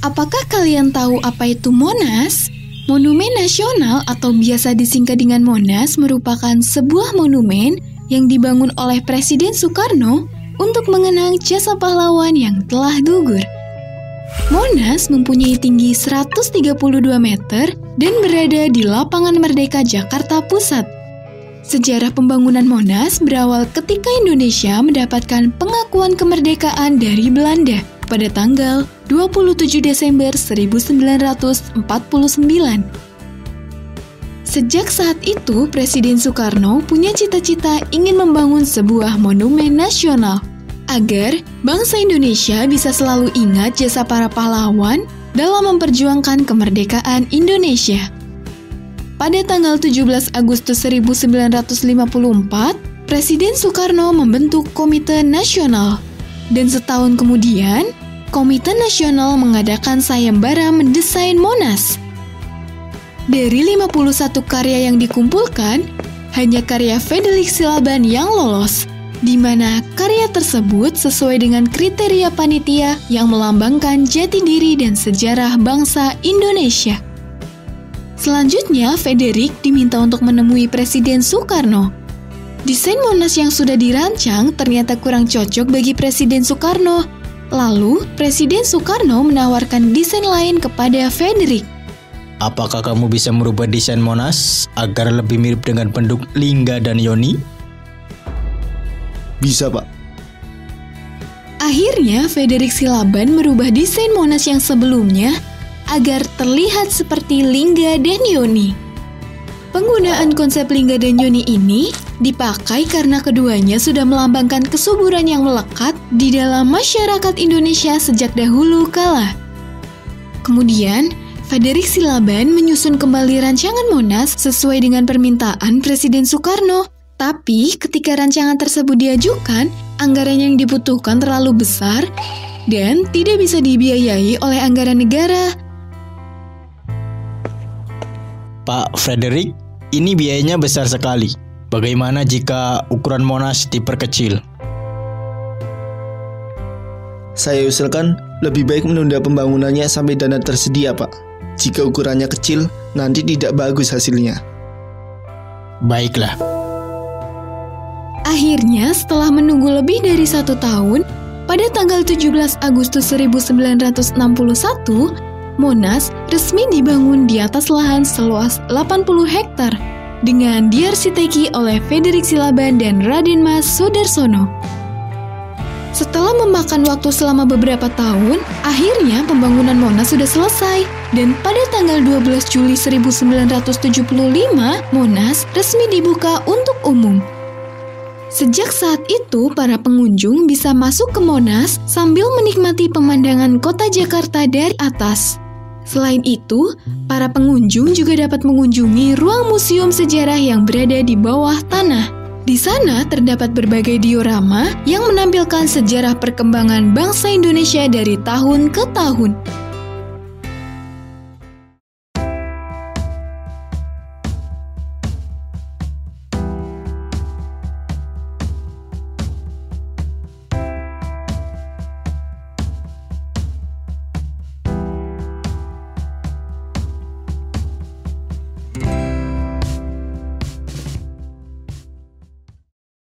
Apakah kalian tahu apa itu Monas? Monumen Nasional atau biasa disingkat dengan Monas merupakan sebuah monumen yang dibangun oleh Presiden Soekarno untuk mengenang jasa pahlawan yang telah gugur. Monas mempunyai tinggi 132 meter dan berada di Lapangan Merdeka Jakarta Pusat. Sejarah pembangunan Monas berawal ketika Indonesia mendapatkan pengakuan kemerdekaan dari Belanda pada tanggal 27 Desember 1949. Sejak saat itu, Presiden Soekarno punya cita-cita ingin membangun sebuah monumen nasional agar bangsa Indonesia bisa selalu ingat jasa para pahlawan dalam memperjuangkan kemerdekaan Indonesia. Pada tanggal 17 Agustus 1954, Presiden Soekarno membentuk Komite Nasional. Dan setahun kemudian, Komite Nasional mengadakan sayembara mendesain Monas. Dari 51 karya yang dikumpulkan, hanya karya Frederick Silaban yang lolos, di mana karya tersebut sesuai dengan kriteria panitia yang melambangkan jati diri dan sejarah bangsa Indonesia. Selanjutnya, Frederick diminta untuk menemui Presiden Soekarno. Desain Monas yang sudah dirancang ternyata kurang cocok bagi Presiden Soekarno. Lalu, Presiden Soekarno menawarkan desain lain kepada Frederick. Apakah kamu bisa merubah desain Monas agar lebih mirip dengan penduduk Lingga dan Yoni? Bisa, Pak. Akhirnya, Frederick Silaban merubah desain Monas yang sebelumnya agar terlihat seperti Lingga dan Yoni. Penggunaan konsep Lingga dan Yoni ini dipakai karena keduanya sudah melambangkan kesuburan yang melekat di dalam masyarakat Indonesia sejak dahulu kala. Kemudian, Frederick Silaban menyusun kembali rancangan Monas sesuai dengan permintaan Presiden Soekarno. Tapi ketika rancangan tersebut diajukan, anggaran yang dibutuhkan terlalu besar dan tidak bisa dibiayai oleh anggaran negara. Pak Frederick, ini biayanya besar sekali. Bagaimana jika ukuran Monas diperkecil? Saya usulkan lebih baik menunda pembangunannya sampai dana tersedia, Pak. Jika ukurannya kecil, nanti tidak bagus hasilnya. Baiklah. Akhirnya, setelah menunggu lebih dari satu tahun, pada tanggal 17 Agustus 1961, Monas resmi dibangun di atas lahan seluas 80 hektar dengan diarsiteki oleh Frederick Silaban dan Raden Mas Sudarsono. Setelah memakan waktu selama beberapa tahun, akhirnya pembangunan Monas sudah selesai. Dan pada tanggal 12 Juli 1975, Monas resmi dibuka untuk umum. Sejak saat itu, para pengunjung bisa masuk ke Monas sambil menikmati pemandangan kota Jakarta dari atas. Selain itu, para pengunjung juga dapat mengunjungi ruang museum sejarah yang berada di bawah tanah. Di sana terdapat berbagai diorama yang menampilkan sejarah perkembangan bangsa Indonesia dari tahun ke tahun.